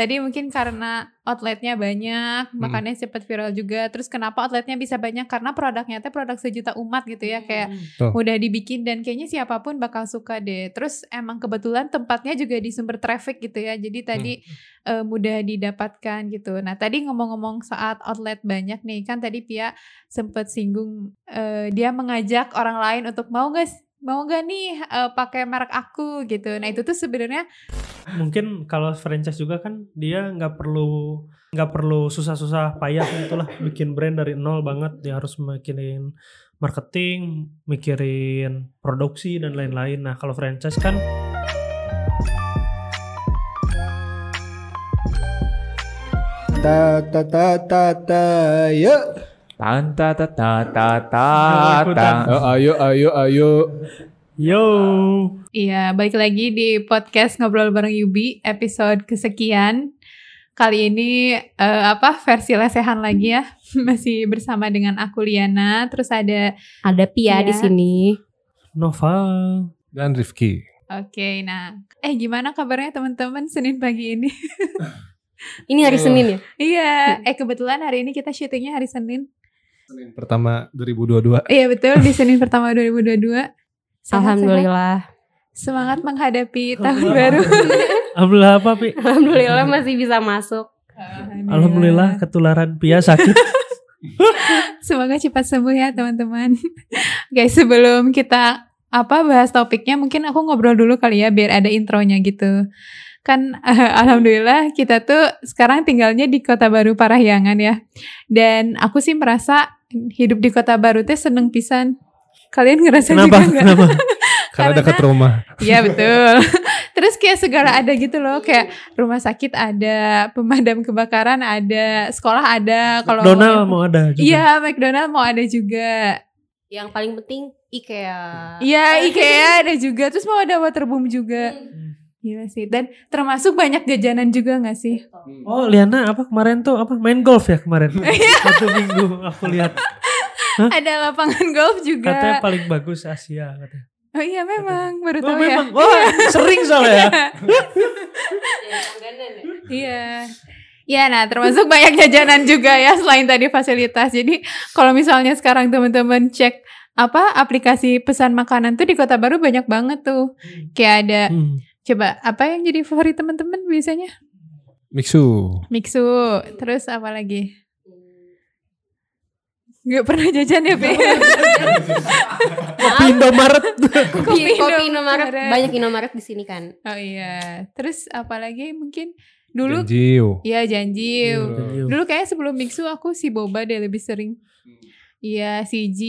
Tadi mungkin karena outletnya banyak, makanya cepat viral juga. Terus kenapa outletnya bisa banyak? Karena produknya teh produk sejuta umat gitu ya, kayak Tuh. mudah dibikin dan kayaknya siapa pun bakal suka deh. Terus emang kebetulan tempatnya juga di sumber traffic gitu ya. Jadi tadi eh, mudah didapatkan gitu. Nah tadi ngomong-ngomong saat outlet banyak nih, kan tadi Pia sempet singgung eh, dia mengajak orang lain untuk mau guys mau gak nih eh, pakai merek aku gitu. Nah itu tuh sebenarnya Mungkin kalau franchise juga kan dia nggak perlu nggak perlu susah-susah payah itulah bikin brand dari nol banget. Dia harus mikirin marketing, mikirin produksi dan lain-lain. Nah kalau franchise kan Ta ta ta ta ta ya. Tanta ta ta ta ta Ikutan. ta. Oh, ayo ayo ayo. Yo Iya, balik lagi di podcast Ngobrol Bareng Yubi episode kesekian. Kali ini eh, apa versi lesehan lagi ya. Masih bersama dengan aku Liana, terus ada Ada Pia Iya. di sini. Noval. Dan Rifki. Oke, nah eh gimana kabarnya teman-teman Senin pagi ini? Ini hari Oh. Senin ya? iya, eh kebetulan hari ini kita syutingnya hari Senin. Senin pertama 2022. Iya betul di Senin pertama 2022. Sehat-sehat. Alhamdulillah. Semangat menghadapi tahun baru. Alhamdulillah apa Pi? Alhamdulillah masih bisa masuk. Alhamdulillah ketularan Pia sakit. Semoga cepat sembuh ya teman-teman. Guys sebelum kita apa bahas topiknya mungkin aku ngobrol dulu kali ya biar ada intronya gitu. Kan eh, alhamdulillah kita tuh sekarang tinggalnya di Kota Baru Parahyangan ya. Dan aku sih merasa hidup di Kota Baru teh seneng pisan. Kalian ngerasa Kenapa? juga nggak? Kenapa? Karena Karena- dekat rumah. Iya betul. Terus kayak segala ada gitu loh, kayak rumah sakit ada, pemadam kebakaran ada, sekolah ada. Kalau Donald mau ada juga. Iya, McDonald mau ada juga. Yang paling penting IKEA. Iya, IKEA ada juga. Terus mau ada waterboom juga. Gila sih. Dan termasuk banyak jajanan juga gak sih? Oh Liana apa kemarin tuh apa main golf ya kemarin? Satu minggu aku lihat. Ada lapangan golf juga. Katanya paling bagus Asia katanya. Oh iya memang, baru Oh, tahu ya. memang. Wah, sering soalnya ya. Iya. Ya, nah termasuk banyak jajanan juga ya selain tadi fasilitas. Jadi kalau misalnya sekarang teman-teman cek apa aplikasi pesan makanan tuh di Kota Baru banyak banget tuh. Kayak ada Hmm. coba apa yang jadi favorit teman-teman biasanya? Mixu. Mixu, terus apa lagi? Gak pernah jajan ya, Pi? Kopi Indomaret. Kopi, kopi Indomaret. Indomaret. Banyak Indomaret di sini kan. oh iya. Terus apa lagi mungkin dulu Janjiu. Iya janji. Iya. Dulu kayak sebelum mixu aku si boba deh lebih sering. Iya, CG,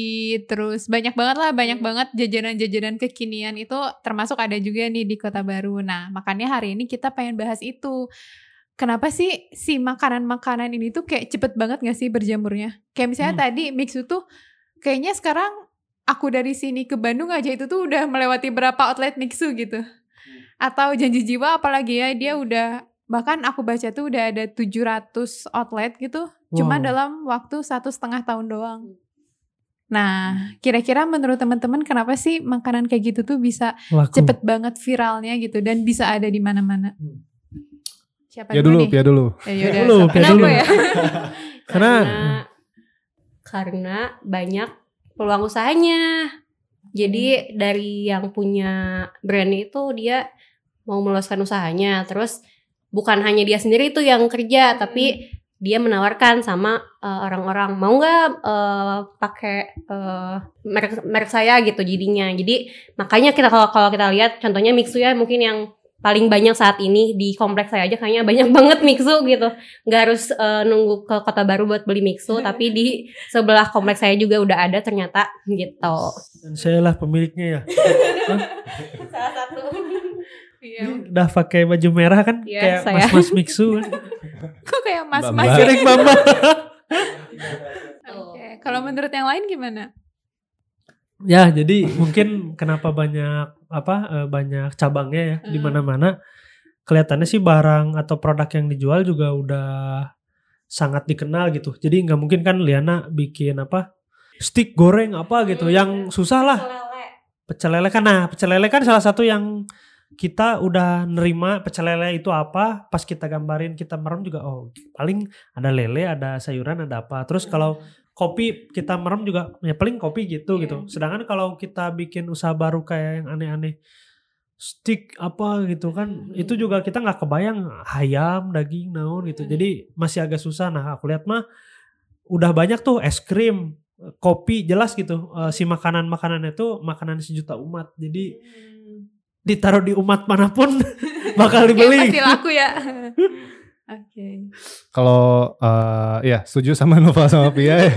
terus banyak banget lah, banyak banget jajanan-jajanan kekinian itu termasuk ada juga nih di Kota Baru. Nah, makanya hari ini kita pengen bahas itu. Kenapa sih si makanan-makanan ini tuh kayak cepet banget gak sih berjamurnya? Kayak misalnya Hmm. tadi mixu tuh kayaknya sekarang aku dari sini ke Bandung aja itu tuh udah melewati berapa outlet mixu gitu. Atau janji jiwa apalagi ya dia udah bahkan aku baca tuh udah ada 700 outlet gitu cuma Wow. dalam waktu satu setengah tahun doang. Nah, kira-kira menurut teman-teman kenapa sih makanan kayak gitu tuh bisa Laku. cepet banget viralnya gitu dan bisa ada di mana-mana? Hmm. Siapa Pia dulu dulu, nih? Pia dulu. Ya, yaudah, Dulu, Pia Kenapa dulu. ya? Karena karena banyak peluang usahanya. Jadi dari yang punya brand itu dia mau meluaskan usahanya. Terus bukan hanya dia sendiri itu yang kerja, tapi dia menawarkan sama uh, orang-orang mau nggak uh, pakai uh, merek merek saya gitu jadinya. Jadi makanya kita kalau kalau kita lihat contohnya Mixu ya mungkin yang paling banyak saat ini di kompleks saya aja kayaknya banyak banget Mixu gitu nggak harus uh, nunggu ke kota baru buat beli mixu tapi di sebelah kompleks saya juga udah ada ternyata gitu dan saya lah pemiliknya ya. salah satu Iya. Udah pakai baju merah kan Iya, kayak saya. mas-mas mixu kan. Kok kayak mas-mas ya? Sirik Bamba. Oke, Kalau menurut yang lain gimana? Ya, jadi mungkin kenapa banyak apa eh, banyak cabangnya ya di Hmm. mana-mana. Kelihatannya sih barang atau produk yang dijual juga udah sangat dikenal gitu. Jadi nggak mungkin kan Liana bikin apa stick goreng apa gitu yang susah lah. Pecel lele kan nah, pecel lele kan salah satu yang kita udah nerima pecel lele itu apa pas kita gambarin kita merem juga oh paling ada lele ada sayuran ada apa terus kalau kopi kita merem juga ya paling kopi gitu Iya. gitu. Sedangkan kalau kita bikin usaha baru kayak yang aneh-aneh stick apa gitu kan itu juga kita nggak kebayang ayam daging naon gitu. Jadi masih agak susah. Nah aku lihat mah udah banyak tuh es krim kopi jelas gitu. Eh, si makanan makanan itu makanan sejuta umat. Jadi ditaruh di umat mana pun bakal dibeli. pasti laku ya. Oke. Kalau ya setuju sama Nova sama Pia ya.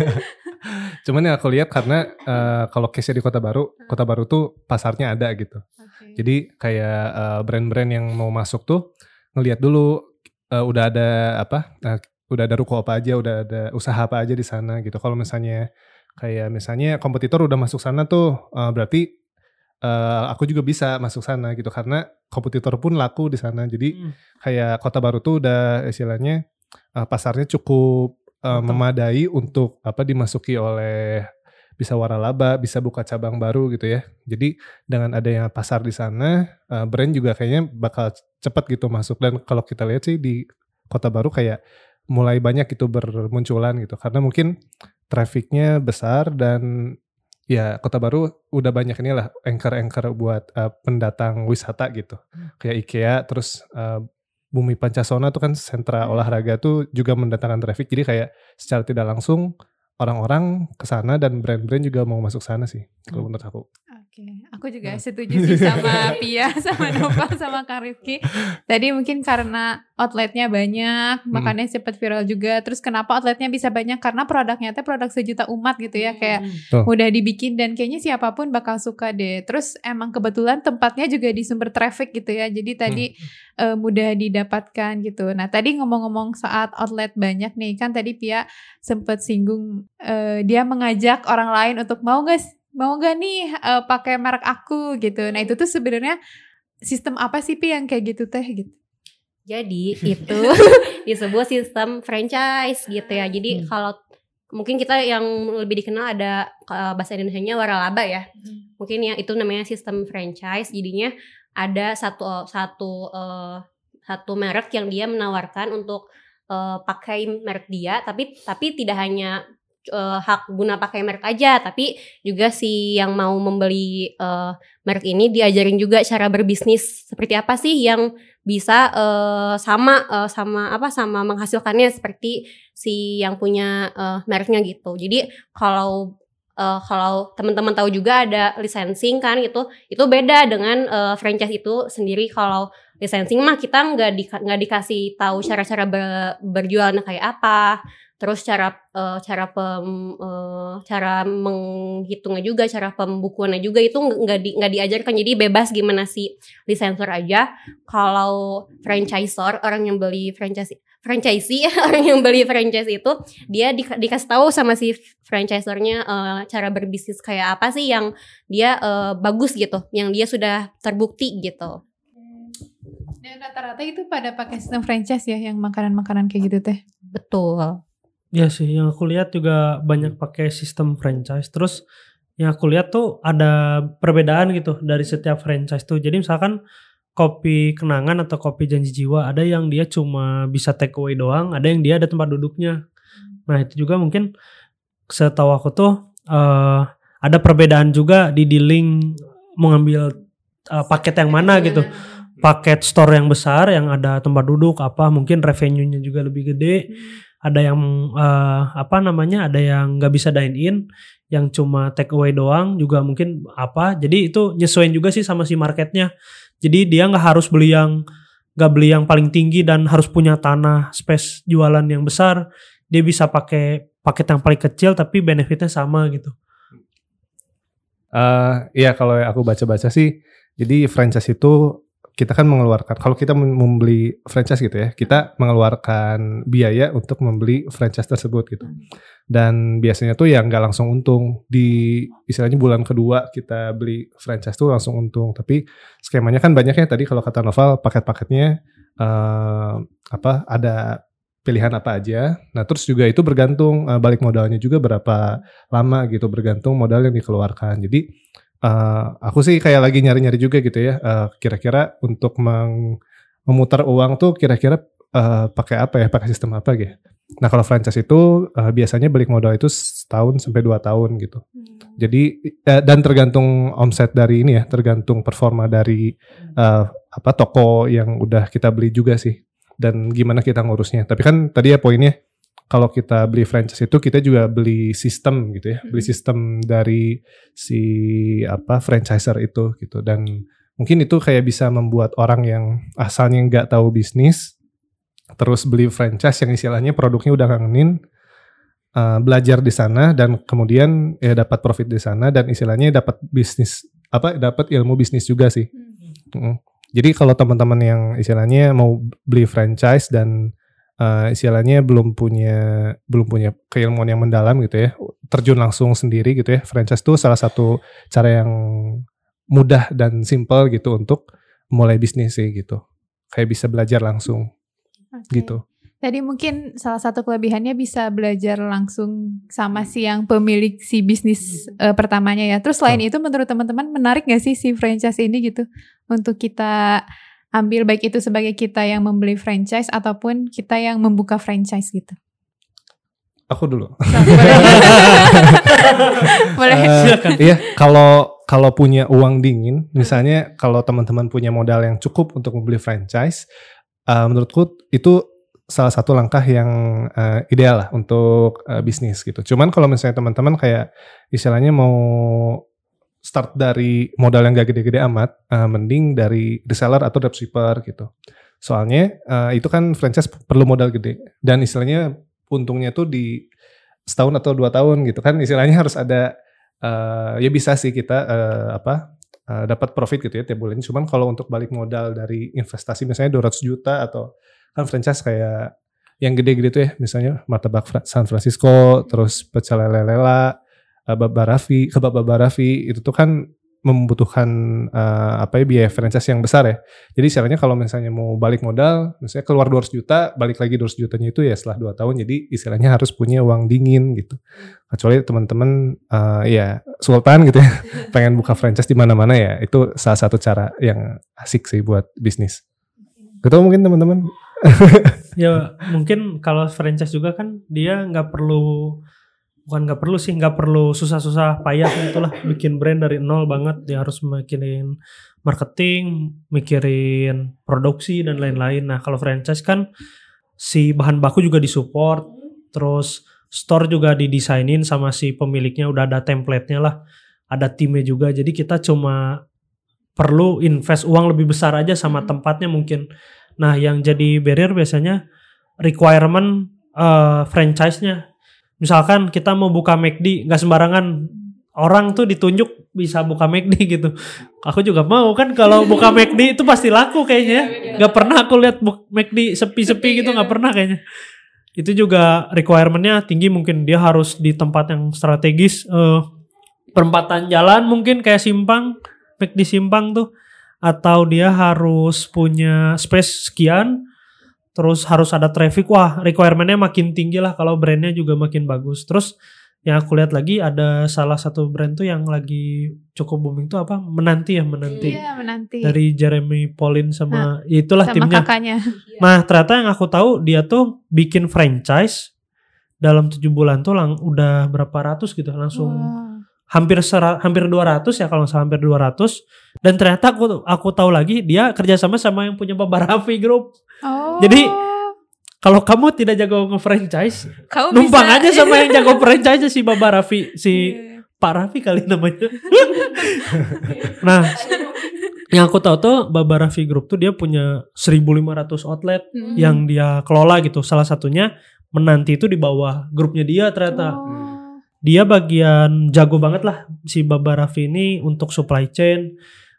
Cuman yang aku lihat karena eh, kalau case di Kota Baru, Kota Baru tuh pasarnya ada gitu. Oke. Jadi kayak eh, brand-brand yang mau masuk tuh ngelihat dulu eh, udah ada apa? eh, udah ada ruko apa aja, udah ada usaha apa aja di sana gitu. Kalau misalnya kayak misalnya kompetitor udah masuk sana tuh eh, berarti eh, aku juga bisa masuk sana gitu karena kompetitor pun laku di sana. Jadi Hmm. kayak Kota Baru tuh udah istilahnya eh, pasarnya cukup Matang. memadai untuk apa dimasuki oleh bisa waralaba, bisa buka cabang baru gitu ya. Jadi dengan adanya pasar di sana, eh, brand juga kayaknya bakal cepat gitu masuk dan kalau kita lihat sih di Kota Baru kayak mulai banyak itu bermunculan gitu karena mungkin trafficnya besar dan ya Kota Baru udah banyak inilah anchor-anchor buat eh, pendatang wisata gitu. Kayak IKEA terus eh, Bumi Pancasona tuh kan sentra olahraga tuh juga mendatangkan traffic. Jadi kayak secara tidak langsung orang-orang ke sana dan brand-brand juga mau masuk sana sih kalau menurut aku. Oke, aku juga setuju sih sama Pia, sama Nova, sama Kang Rifki. Tadi mungkin karena outletnya banyak, makanya cepet viral juga. Terus kenapa outletnya bisa banyak? Karena produknya teh produk sejuta umat gitu ya, kayak Tuh. udah dibikin dan kayaknya siapa pun bakal suka deh. Terus emang kebetulan tempatnya juga di sumber traffic gitu ya. Jadi tadi eh, mudah didapatkan gitu. Nah tadi ngomong-ngomong saat outlet banyak nih, kan tadi Pia sempet singgung eh, dia mengajak orang lain untuk mau guys mau gak nih eh, pakai merek aku gitu. Nah itu tuh sebenarnya sistem apa sih Pi yang kayak gitu teh gitu? Jadi itu disebut sistem franchise gitu ya. Jadi Hmm. kalau mungkin kita yang lebih dikenal ada eh, bahasa Indonesianya waralaba ya. Mungkin ya itu namanya sistem franchise. Jadinya ada satu satu eh, satu merek yang dia menawarkan untuk eh, pakai merek dia, tapi tapi tidak hanya eh, hak guna pakai merek aja, tapi juga si yang mau membeli eh, merek ini diajarin juga cara berbisnis seperti apa sih yang bisa eh, sama eh, sama apa sama menghasilkannya seperti si yang punya eh, mereknya gitu. Jadi kalau eh, kalau teman-teman tahu juga ada licensing kan itu itu beda dengan eh, franchise itu sendiri kalau licensing mah kita nggak di, dikasih tahu cara-cara ber- berjualannya kayak apa terus cara eh, cara pem eh, cara menghitungnya juga cara pembukuannya juga itu nggak di, nggak diajarkan. Jadi bebas gimana si licensor aja. Kalau franchisor orang yang beli franchise franchisee orang yang beli franchise itu dia di, dikasih tahu sama si franchisornya eh, cara berbisnis kayak apa sih yang dia eh, bagus gitu yang dia sudah terbukti gitu. Dan rata-rata itu pada pakai sistem franchise ya yang makanan-makanan kayak gitu teh. betul Ya sih, yang aku lihat juga banyak pakai sistem franchise. Terus yang aku lihat tuh ada perbedaan gitu dari setiap franchise tuh. Jadi misalkan kopi kenangan atau kopi janji jiwa, ada yang dia cuma bisa take away doang, ada yang dia ada tempat duduknya. Nah itu juga mungkin setahu aku tuh eh, ada perbedaan juga di dealing mengambil eh, paket yang mana gitu. Paket store yang besar yang ada tempat duduk apa mungkin revenue-nya juga lebih gede ada yang eh, apa namanya ada yang nggak bisa dine in yang cuma take away doang juga mungkin apa. Jadi itu nyesuaiin juga sih sama si marketnya. Jadi dia nggak harus beli yang nggak beli yang paling tinggi dan harus punya tanah space jualan yang besar. Dia bisa pakai paket yang paling kecil tapi benefitnya sama gitu. Eh iya kalau aku baca-baca sih, jadi franchise itu kita kan mengeluarkan kalau kita mem- membeli franchise gitu ya, kita mengeluarkan biaya untuk membeli franchise tersebut gitu. Dan biasanya tuh ya nggak langsung untung di istilahnya bulan kedua kita beli franchise tuh langsung untung. Tapi skemanya kan banyak ya tadi kalau kata Noval paket-paketnya eh apa ada pilihan apa aja. Nah terus juga itu bergantung eh, balik modalnya juga berapa lama gitu bergantung modal yang dikeluarkan. Jadi eh, aku sih kayak lagi nyari-nyari juga gitu ya. eh, kira-kira untuk meng- memutar uang tuh kira-kira eh, pakai apa ya? Pakai sistem apa gitu? Nah kalau franchise itu eh, biasanya balik modal itu setahun sampai dua tahun gitu. Jadi eh, dan tergantung omset dari ini ya, tergantung performa dari eh, apa toko yang udah kita beli juga sih. Dan gimana kita ngurusnya. Tapi kan tadi ya poinnya kalau kita beli franchise itu kita juga beli sistem gitu ya, beli sistem dari si apa franchiser itu gitu. Dan mungkin itu kayak bisa membuat orang yang asalnya nggak tahu bisnis terus beli franchise yang istilahnya produknya udah ngangenin uh, belajar di sana dan kemudian ya dapat profit di sana dan istilahnya dapat bisnis apa dapat ilmu bisnis juga sih. Mm. Jadi kalau teman-teman yang istilahnya mau beli franchise dan uh, istilahnya belum punya belum punya keilmuan yang mendalam gitu ya, terjun langsung sendiri gitu ya. Franchise itu salah satu cara yang mudah dan simple gitu untuk mulai bisnis sih gitu. Kayak bisa belajar langsung Oke. gitu. Tadi mungkin salah satu kelebihannya bisa belajar langsung sama si yang pemilik si bisnis eh, pertamanya ya. Terus selain itu menurut teman-teman menarik gak sih si franchise ini gitu untuk kita ambil baik itu sebagai kita yang membeli franchise ataupun kita yang membuka franchise gitu. Aku dulu. Nah, boleh. boleh. Eh, Silakan. Iya, kalau kalau punya uang dingin, misalnya kalau teman-teman punya modal yang cukup untuk membeli franchise, eh, menurutku itu salah satu langkah yang eh, ideal lah untuk eh, bisnis gitu. Cuman kalau misalnya teman-teman kayak istilahnya mau start dari modal yang gak gede-gede amat, eh, mending dari reseller atau dropshipper gitu. Soalnya eh, itu kan franchise perlu modal gede dan istilahnya untungnya tuh di setahun atau dua tahun gitu kan istilahnya harus ada eh, ya bisa sih kita eh, apa eh, dapat profit gitu ya tiap bulan. Cuman kalau untuk balik modal dari investasi misalnya 200 juta atau kan franchise kayak yang gede-gede tuh ya misalnya martabak San Francisco terus pecel lele lela Baba Raffi kebab Baba Raffi itu tuh kan membutuhkan eh, apa ya biaya franchise yang besar ya. Jadi istilahnya kalau misalnya mau balik modal, misalnya keluar 200 juta, balik lagi 200 jutanya itu ya setelah 2 tahun. Jadi istilahnya harus punya uang dingin gitu. Kecuali teman-teman eh, ya sultan gitu ya, pengen buka franchise di mana-mana ya, itu salah satu cara yang asik sih buat bisnis. Gitu mungkin teman-teman. ya mungkin kalau franchise juga kan dia nggak perlu bukan nggak perlu sih nggak perlu susah-susah payah itulah bikin brand dari nol banget dia harus mikirin marketing mikirin produksi dan lain-lain. Nah kalau franchise kan si bahan baku juga disupport terus store juga didesainin sama si pemiliknya udah ada template-nya lah ada timnya juga. Jadi kita cuma perlu invest uang lebih besar aja sama tempatnya mungkin. Nah, yang jadi barrier biasanya requirement eh, franchise-nya. Misalkan kita mau buka McD, nggak sembarangan orang tuh ditunjuk bisa buka McD gitu. Aku juga mau kan kalau buka McD itu pasti laku kayaknya. Nggak pernah aku lihat McD sepi-sepi gitu, nggak pernah kayaknya. Itu juga requirement-nya tinggi mungkin dia harus di tempat yang strategis. eh, perempatan jalan mungkin kayak simpang, McD simpang tuh atau dia harus punya space sekian terus harus ada traffic wah requirementnya makin tinggi lah kalau brandnya juga makin bagus. Terus yang aku lihat lagi ada salah satu brand tuh yang lagi cukup booming tuh apa? Menanti ya menanti. Iya menanti. Dari Jeremy Pauline sama itulah sama timnya. kakaknya. nah ternyata yang aku tahu dia tuh bikin franchise dalam tujuh bulan tuh lang udah berapa ratus gitu langsung Wah. hampir sera, hampir 200 ya kalau nggak salah hampir 200 dan ternyata aku aku tahu lagi dia kerjasama sama yang punya Baba Raffi Group Oh. Jadi, kalau kamu tidak jago nge-franchise Kamu numpang bisa- aja sama yang jago franchise si Baba Raffi si Iya. Pak Raffi kali namanya nah yang aku tahu tuh Baba Raffi Group tuh dia punya 1500 outlet Hmm. yang dia kelola gitu salah satunya menanti itu di bawah grupnya dia ternyata Oh. dia bagian jago banget lah si Baba Raffi ini untuk supply chain,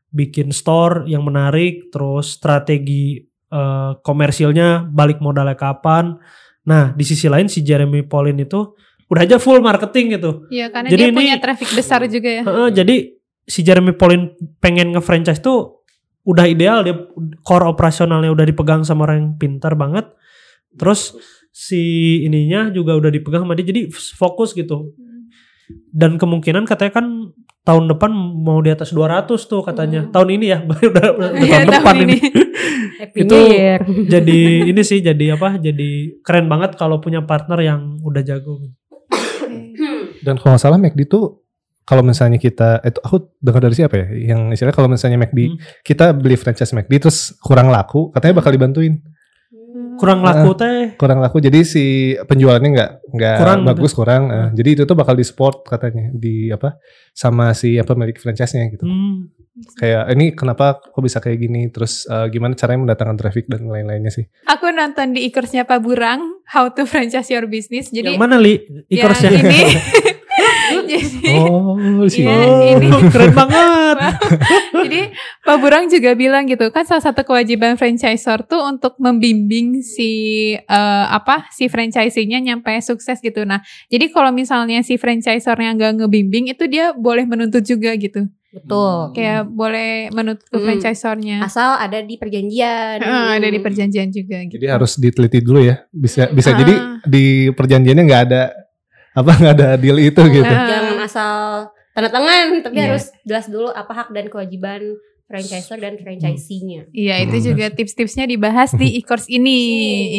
bikin store yang menarik, terus strategi eh, komersilnya balik modalnya kapan. Nah di sisi lain si Jeremy Pauline itu udah aja full marketing gitu. Iya karena Jadi dia ini- punya traffic besar juga ya. Heeh, jadi si Jeremy Pauline pengen nge-franchise tuh udah ideal dia core operasionalnya udah dipegang sama orang yang pintar banget. Terus si ininya juga udah dipegang sama dia jadi fokus gitu dan kemungkinan katanya kan tahun depan mau di atas 200 tuh katanya. Hmm. Tahun ini ya, udah, udah, udah Iya, tahun depan ini. Happy Itu- Year. jadi ini sih jadi apa? Jadi keren banget kalau punya partner yang udah jago. Dan kalau nggak salah McD tuh kalau misalnya kita itu aku dengar dari siapa ya yang istilahnya kalau misalnya McD Hmm. kita beli franchise McD terus kurang laku katanya bakal dibantuin Kurang laku teh. kurang laku jadi si penjualannya nggak nggak Kurang bagus kurang eh. Hmm. jadi itu tuh bakal di support katanya di apa sama si apa pemilik franchise-nya gitu Hmm. kayak ini kenapa kok bisa kayak gini terus eh, gimana caranya mendatangkan traffic dan lain-lainnya sih Aku nonton di e-course-nya Pak Burang, How to Franchise Your Business. Jadi yang mana li? yang E-course-nya? ini. Jadi oh sih Oh, ini. keren banget. Jadi Pak Burang juga bilang gitu kan salah satu kewajiban franchisor tuh untuk membimbing si eh, apa si franchisee-nya nyampe sukses gitu. Nah, jadi kalau misalnya si franchisornya nggak ngebimbing itu dia boleh menuntut juga gitu. Betul. Kayak boleh menuntut ke Hmm. franchisornya. Asal ada di perjanjian. Eh, ada di perjanjian juga gitu. jadi harus diteliti dulu ya bisa bisa Ah. jadi di perjanjiannya nggak ada apa nggak ada deal itu gitu Ah. Jangan asal tanda tangan, tapi Iya. harus jelas dulu apa hak dan kewajiban franchisor dan franchisee-nya. Iya, itu Hmm. juga tips-tipsnya dibahas di e-course ini.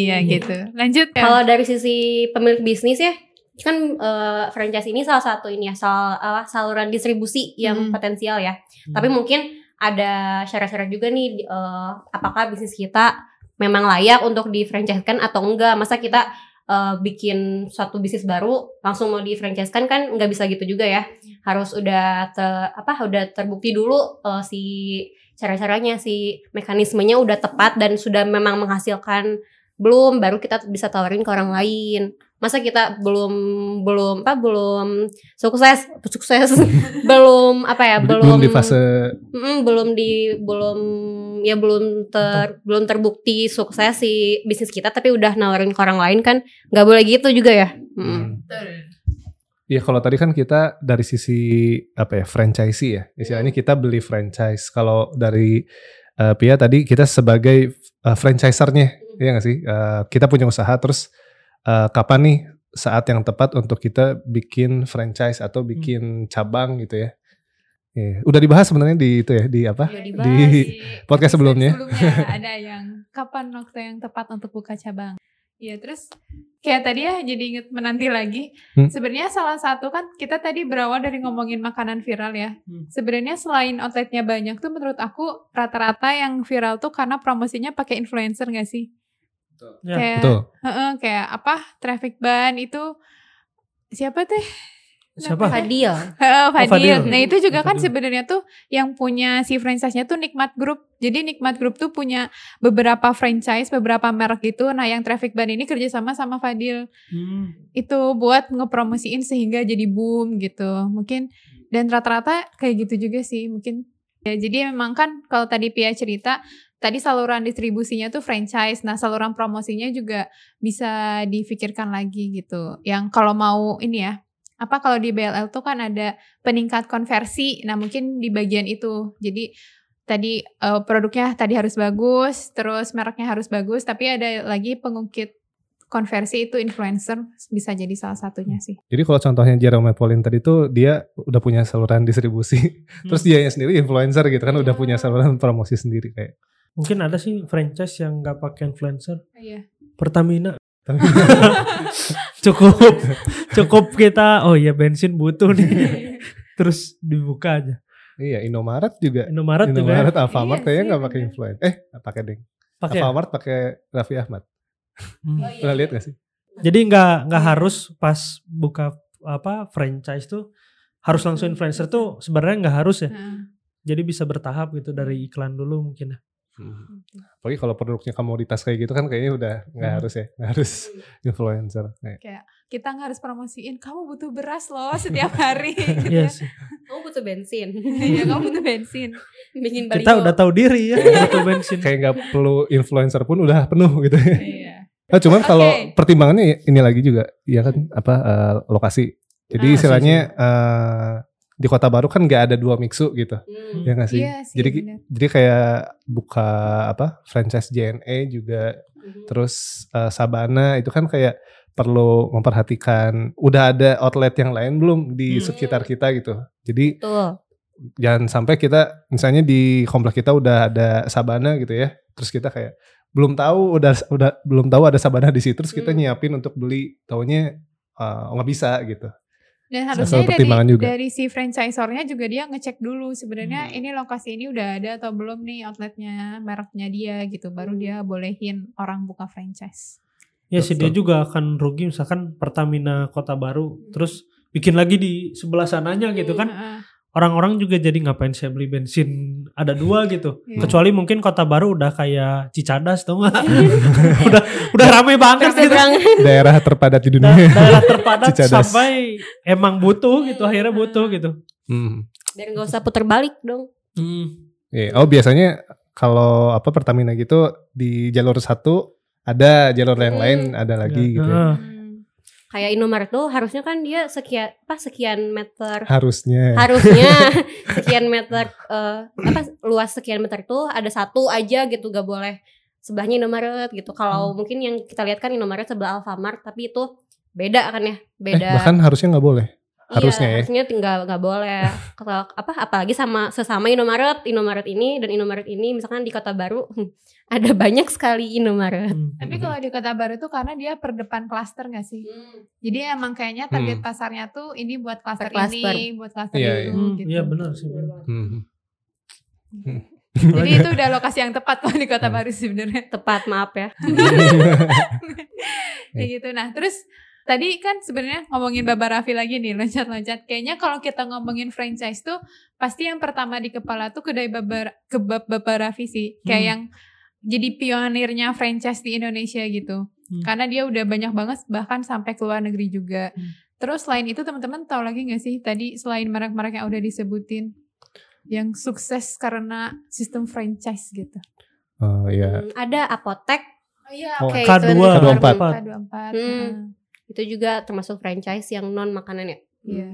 Iya gitu. Lanjut ya. Kalau dari sisi pemilik bisnis ya, kan eh, franchise ini salah satu ini ya, sal- apa, saluran distribusi yang Hmm. potensial ya. Hmm. Tapi mungkin ada syarat-syarat juga nih, eh, apakah bisnis kita memang layak untuk di franchise-kan atau enggak? Masa kita eh, bikin suatu bisnis baru langsung mau di franchise-kan kan nggak bisa gitu juga ya. Harus udah ter, apa udah terbukti dulu eh, si cara-caranya si mekanismenya udah tepat dan sudah memang menghasilkan belum baru kita bisa tawarin ke orang lain masa kita belum belum apa belum sukses sukses. Belum apa ya belum, belum di fase Mm, belum di belum ya belum ter belum terbukti sukses si bisnis kita tapi udah nawarin ke orang lain kan nggak boleh gitu juga ya? Mm. Iya kalau tadi kan kita dari sisi apa ya franchisee ya istilahnya kita beli franchise. Kalau dari eh, Pia tadi kita sebagai eh, franchisernya ya nggak sih? Eh, kita punya usaha terus eh, kapan nih saat yang tepat untuk kita bikin franchise atau bikin cabang gitu ya Iya, udah dibahas sebenarnya di itu ya di apa Udah di podcast sebelumnya. ada yang kapan waktu yang tepat untuk buka cabang. Iya, terus kayak tadi ya jadi inget menanti lagi. Hmm. Sebenarnya salah satu kan kita tadi berawal dari ngomongin makanan viral ya. Hmm. Sebenarnya selain outletnya banyak tuh menurut aku rata-rata yang viral tuh karena promosinya pakai influencer gak sih? Ya, kayak, betul Heeh, kayak apa? Traffic ban itu siapa teh? Siapa? Fadil Heeh, Fadil. Fadil. Nah itu juga kan Fadil. sebenarnya tuh yang punya si franchise-nya tuh Nikmat Group. Jadi Nikmat Group tuh punya beberapa franchise, beberapa merek gitu. Nah yang Traffic Ban ini kerjasama sama Fadil. Hmm. Itu buat ngepromosiin sehingga jadi boom gitu. Mungkin dan rata-rata kayak gitu juga sih mungkin. Ya, jadi memang kan kalau tadi Pia cerita, tadi saluran distribusinya tuh franchise. Nah saluran promosinya juga bisa difikirkan lagi gitu. Yang kalau mau ini ya, apa kalau di BLL tuh kan ada peningkat konversi. Nah, mungkin di bagian itu. Jadi tadi eh, produknya tadi harus bagus, terus mereknya harus bagus, tapi ada lagi pengungkit konversi itu influencer bisa jadi salah satunya sih. Jadi kalau contohnya Jerome Pauline tadi tuh dia udah punya saluran distribusi, terus dia sendiri influencer gitu kan udah punya saluran promosi sendiri kayak. Mungkin ada sih franchise yang nggak pakai influencer. Iya. Pertamina. cukup cukup kita oh iya bensin butuh nih. Terus dibuka aja. Iya, Indomaret juga. Indomaret juga ya. Indomaret, Alfamart Iya kayaknya nggak pakai influencer. Eh, pakai deng. pakai. Alfamart pakai Raffi Ahmad. Hmm. Pernah lihat gak sih? Jadi nggak nggak harus pas buka apa franchise tuh harus langsung influencer tuh sebenarnya nggak harus ya. Nah, Jadi bisa bertahap gitu dari iklan dulu mungkin ya. Apalagi kalau produknya komoditas kayak gitu kan kayaknya udah nggak Hmm. harus ya, nggak harus influencer. Kayak, kayak kita nggak harus promosiin kamu butuh beras loh setiap hari. gitu Iya ya. sih. kamu butuh bensin Iya, kamu butuh bensin. bikin baliho Kita udah tahu diri ya butuh bensin. kayak nggak perlu influencer pun udah penuh gitu ya. Iya. Nah, cuman Oke. kalau pertimbangannya ini lagi juga, ya kan apa eh, lokasi. Jadi Ah, istilahnya eh, di kota baru kan nggak ada dua mixu gitu, Hmm. ya nggak sih? Iya sih. jadi bener. jadi kayak buka apa franchise JNE juga, Mhm. terus eh, Sabana itu kan kayak perlu memperhatikan udah ada outlet yang lain belum di Hmm. sekitar kita gitu. Jadi Betul. Jangan sampai kita misalnya di komplek kita udah ada sabana gitu ya. Terus kita kayak belum tahu udah udah belum tahu ada sabana di situ terus kita Hmm. nyiapin untuk beli taunya eh, nggak bisa gitu. Dan harusnya dari, juga. dari si franchisornya juga dia ngecek dulu sebenarnya Hmm. ini lokasi ini udah ada atau belum nih outletnya mereknya dia gitu baru dia bolehin orang buka franchise. Ya sih dia juga akan rugi misalkan Pertamina Kota Baru terus bikin lagi di sebelah sananya gitu kan. Heeh. Orang-orang juga jadi ngapain saya beli bensin ada dua gitu. Iya. Kecuali mungkin Kota Baru udah kayak Cicadas tau gak? udah udah rame banget gitu. Daerah terpadat di Da- dunia. daerah terpadat Cicadas. sampai emang butuh gitu akhirnya butuh gitu. Hmm. Biar gak usah puter balik dong. Hmm. Iya. Oh biasanya kalau apa Pertamina gitu di jalur satu ada jalur yang Hmm. lain ada lagi gitu. ya. Heeh. Kayak Indomaret tuh harusnya kan dia sekian apa sekian meter Harusnya. harusnya sekian meter eh, apa luas sekian meter tuh ada satu aja gitu gak boleh sebelahnya Indomaret gitu. Kalau Hmm. mungkin yang kita lihat kan Indomaret sebelah Alfamart tapi itu beda kan ya Eh, beda. bahkan harusnya nggak boleh. Harusnya iya, ya. harusnya tinggal nggak boleh Kalau apa apalagi sama sesama Indomaret Indomaret ini dan Indomaret ini misalkan di Kota Baru ada banyak sekali Indomaret. Hmm. Tapi kalau di Kota Baru tuh karena dia per depan klaster gak sih? Jadi emang kayaknya target Hmm. pasarnya tuh ini buat klaster ini, buat klaster Iya, itu Hmm, gitu. Iya benar sih. benar. Hmm. Jadi itu udah lokasi yang tepat kalau di Kota Hmm. Baru sebenarnya. Tepat maaf ya. Kayak gitu. Nah, terus tadi kan sebenarnya ngomongin Baba Raffi lagi nih, loncat-loncat. Kayaknya kalau kita ngomongin franchise tuh pasti yang pertama di kepala tuh kedai Baba kebab Baba Raffi sih. Kayak Hmm. yang jadi pionirnya franchise di Indonesia gitu. Hmm. Karena dia udah banyak banget bahkan sampai ke luar negeri juga. Hmm. Terus selain itu teman-teman tahu lagi gak sih tadi selain merek-merek yang udah disebutin yang sukses karena sistem franchise gitu. Oh iya. Hmm, ada apotek Oh iya, Oh, Oke, K2. itu K24. K24. Hmm. Itu juga termasuk franchise yang non makanan ya. Iya.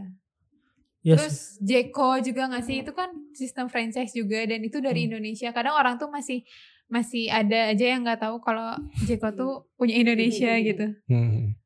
Yes. Terus Jeko juga nggak sih itu kan sistem franchise juga dan itu dari Hmm. Indonesia. Kadang orang tuh masih masih ada aja yang nggak tahu kalau Jeko tuh punya Indonesia gitu. Hmm.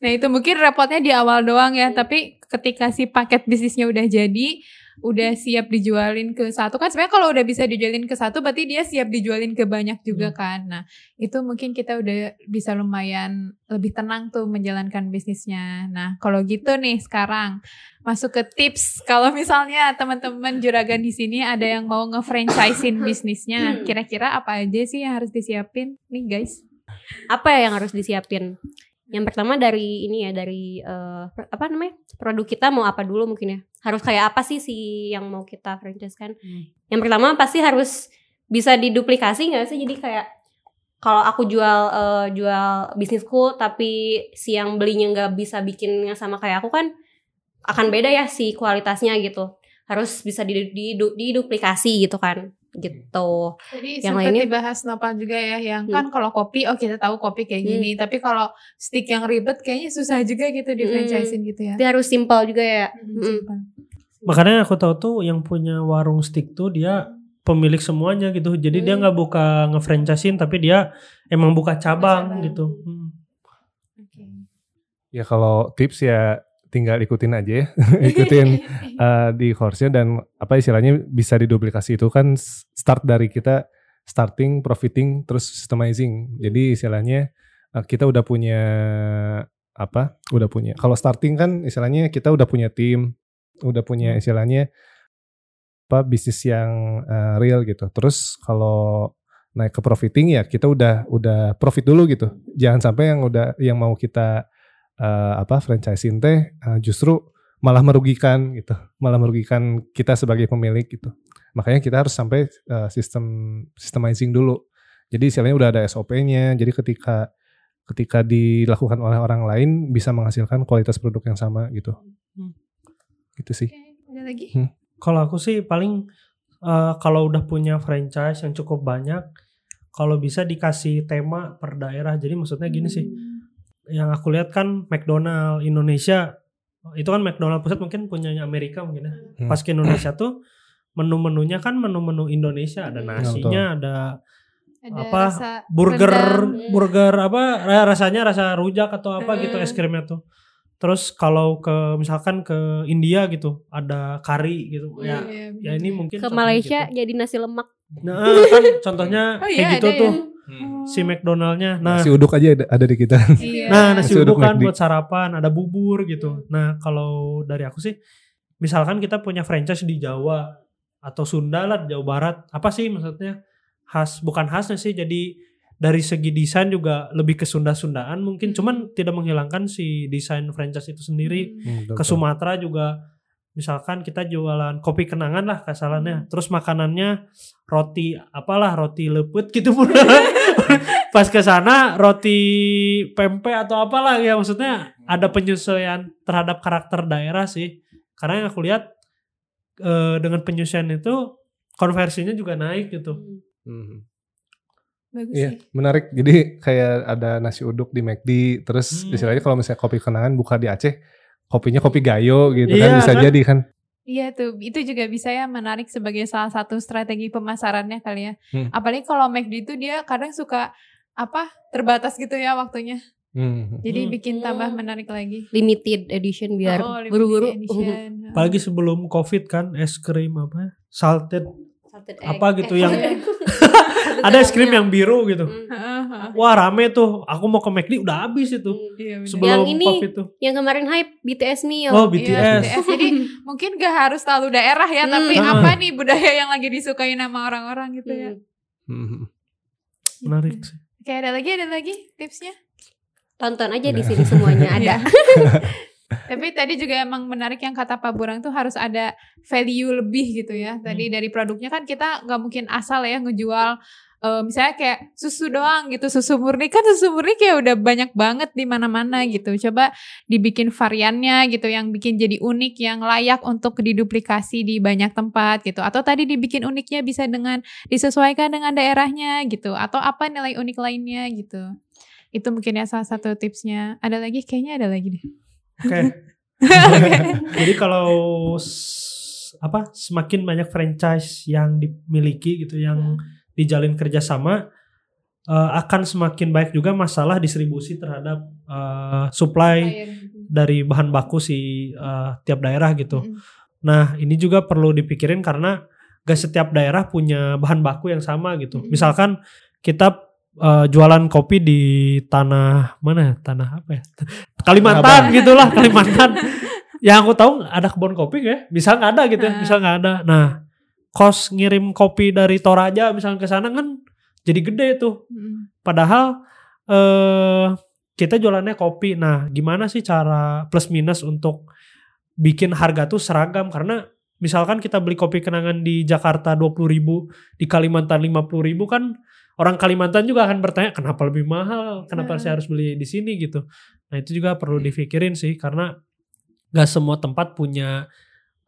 Nah itu mungkin repotnya di awal doang ya, tapi ketika si paket bisnisnya udah jadi, udah siap dijualin ke satu kan sebenarnya kalau udah bisa dijualin ke satu berarti dia siap dijualin ke banyak juga kan. Nah itu mungkin kita udah bisa lumayan lebih tenang tuh menjalankan bisnisnya. Nah kalau gitu nih sekarang masuk ke tips kalau misalnya teman-teman juragan di sini ada yang mau nge-franchisein bisnisnya, kira-kira apa aja sih yang harus disiapin nih guys? Apa ya yang harus disiapin? Yang pertama dari ini ya dari eh, apa namanya produk kita mau apa dulu mungkin ya harus kayak apa sih si yang mau kita franchise kan? Hmm. Yang pertama pasti harus bisa diduplikasi nggak sih? Jadi kayak kalau aku jual eh, jual bisnisku tapi si yang belinya nggak bisa bikinnya sama kayak aku kan akan beda ya si kualitasnya gitu. Harus bisa didu- didu- diduplikasi gitu kan gitu. Jadi Yang lainnya- dibahas Nopal juga ya yang Hmm. kan kalau kopi oh kita tahu kopi kayak gini tapi kalau stick yang ribet kayaknya susah juga gitu di Hmm. gitu ya. Tapi harus simpel juga ya. Hmm, Mm. sumpah. Makanya aku tahu tuh yang punya warung stick tuh dia pemilik semuanya gitu. Jadi dia Hmm. nggak buka ngefranchisein tapi dia emang buka cabang, cabang. gitu. Hmm. Oke. Ya kalau tips ya tinggal ikutin aja ya. ikutin eh, di course-nya dan apa istilahnya bisa diduplikasi itu kan start dari kita starting, profiting, terus systemizing. Jadi istilahnya eh, kita udah punya apa? Udah punya. Kalau starting kan istilahnya kita udah punya tim, udah punya istilahnya apa bisnis yang eh, real gitu. Terus kalau naik ke profiting ya kita udah udah profit dulu gitu. Jangan sampai yang udah yang mau kita eh, apa franchising teh eh, justru malah merugikan gitu, malah merugikan kita sebagai pemilik gitu. Makanya kita harus sampai eh, sistem systemizing dulu. Jadi istilahnya udah ada SOP-nya. Jadi ketika ketika dilakukan oleh orang lain bisa menghasilkan kualitas produk yang sama gitu. Hmm. Gitu sih. Oke, ada lagi? Hmm. Kalau aku sih paling eh, kalau udah punya franchise yang cukup banyak, kalau bisa dikasih tema per daerah. Jadi maksudnya gini sih, yang aku lihat kan McDonald Indonesia itu kan McDonald pusat mungkin punyanya Amerika mungkin ya. Hmm. Pas ke Indonesia tuh menu-menunya kan menu-menu Indonesia, ada nasinya, ada Ada Apa, rasa burger rendang. burger apa ra- rasanya rasa rujak atau apa gitu Hmm. es krimnya tuh. Terus kalau ke misalkan ke India gitu ada kari gitu. Ya, Iya, ya ini mungkin Ke contohnya Malaysia gitu. jadi nasi lemak. Nah, kan contohnya Oh kayak iya, gitu ada tuh ya? Hmm. si McDonaldnya. Nah, Nasi uduk aja ada, ada di kita. Iya. Nah, nasi Nasi uduk uduk kan McD. buat sarapan, ada bubur gitu. Nah, kalau dari aku sih, misalkan kita punya franchise di Jawa atau Sunda lah, Jawa Barat, apa sih maksudnya khas? Bukan khasnya sih, jadi dari segi desain juga lebih ke Sunda-Sundaan mungkin, cuman tidak menghilangkan si desain franchise itu sendiri. Hmm, Ke betul. Sumatera juga, misalkan kita jualan kopi kenangan lah kasarannya, terus makanannya roti apalah roti leput gitu pun. Pas ke sana roti pempek atau apalah ya maksudnya ada penyesuaian terhadap karakter daerah sih. Karena yang aku lihat eh, dengan penyesuaian itu konversinya juga naik gitu. Hmm. Bagus Iya, sih. menarik. Jadi kayak ada nasi uduk di McD, terus Hmm. istilahnya kalau misalnya kopi kenangan buka di Aceh, kopinya kopi gayo gitu Iya, kan bisa kan? jadi kan. Iya tuh, itu juga bisa ya menarik sebagai salah satu strategi pemasarannya kali ya. Hmm. Apalagi kalau McD itu dia kadang suka apa terbatas gitu ya waktunya. Hmm. Jadi Hmm. bikin tambah menarik lagi. Limited edition biar Oh, buru-buru. Apalagi sebelum covid kan es krim apa salted Salted Apa gitu Eh, yang- ada es krim caramel. yang biru gitu. Hmm. Wah rame tuh. Aku mau ke McD udah habis itu. Hmm. Iya. Sebelum Yang ini, covid tuh. Yang kemarin hype BTS Meal. Oh Iya, BTS. BTS. Jadi mungkin gak harus selalu daerah ya, Hmm. tapi apa nih budaya yang lagi disukai sama orang-orang gitu ya. Hmm. Menarik sih. Oke, ada lagi, ada lagi tipsnya? Tonton aja di Nah. sini semuanya ada. Tapi tadi juga emang menarik yang kata Pak Burang tuh harus ada value lebih gitu ya. Tadi Hmm. dari produknya kan kita nggak mungkin asal ya ngejual eh, misalnya kayak susu doang gitu, susu murni kan susu murni kayak udah banyak banget di mana-mana gitu. Coba dibikin variannya gitu yang bikin jadi unik yang layak untuk diduplikasi di banyak tempat gitu. Atau tadi dibikin uniknya bisa dengan disesuaikan dengan daerahnya gitu. Atau apa nilai unik lainnya gitu. Itu mungkin ya salah satu tipsnya. Ada lagi? Kayaknya ada lagi deh. Oke. Jadi kalau apa semakin banyak franchise yang dimiliki gitu, yang dijalin kerjasama, eh, akan semakin baik juga masalah distribusi terhadap eh, supply dari bahan baku si eh, tiap daerah gitu. Mm-mm. Nah ini juga perlu dipikirin karena gak setiap daerah punya bahan baku yang sama gitu. Mm-mm. Misalkan kita eh, jualan kopi di tanah mana? Tanah apa ya? Kalimantan gitulah Kalimantan. yang aku tahu ada kebun kopi ya? Bisa nggak ada gitu ya? Ah. Bisa nggak ada. Nah kos ngirim kopi dari Toraja misalnya ke sana kan jadi gede tuh. Padahal eh kita jualannya kopi. Nah, gimana sih cara plus minus untuk bikin harga tuh seragam karena misalkan kita beli kopi kenangan di Jakarta 20.000, di Kalimantan 50.000 kan orang Kalimantan juga akan bertanya kenapa lebih mahal? Kenapa Hmm. saya harus beli di sini gitu. Nah, itu juga perlu dipikirin sih karena gak semua tempat punya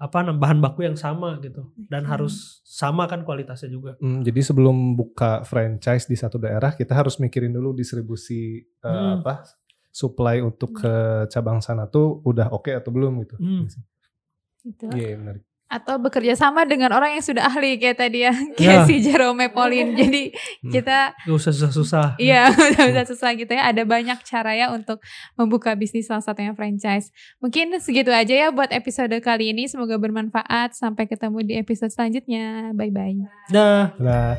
apa bahan baku yang sama gitu dan Hmm. harus sama kan kualitasnya juga. Hmm, jadi sebelum buka franchise di satu daerah, kita harus mikirin dulu distribusi eh, Hmm. apa supply untuk ke cabang sana tuh udah oke atau belum gitu. Hmm. Gitu. Iya menarik. Atau bekerja sama dengan orang yang sudah ahli kayak tadi ya, kayak Ya. si Jerome Pauline. Jadi Hmm. kita Gak usah susah-susah. Iya, udah bisa susah gitu ya. Ada banyak cara ya untuk membuka bisnis salah satunya franchise. Mungkin segitu aja ya buat episode kali ini. Semoga bermanfaat. Sampai ketemu di episode selanjutnya. Bye bye. Dah. Nah,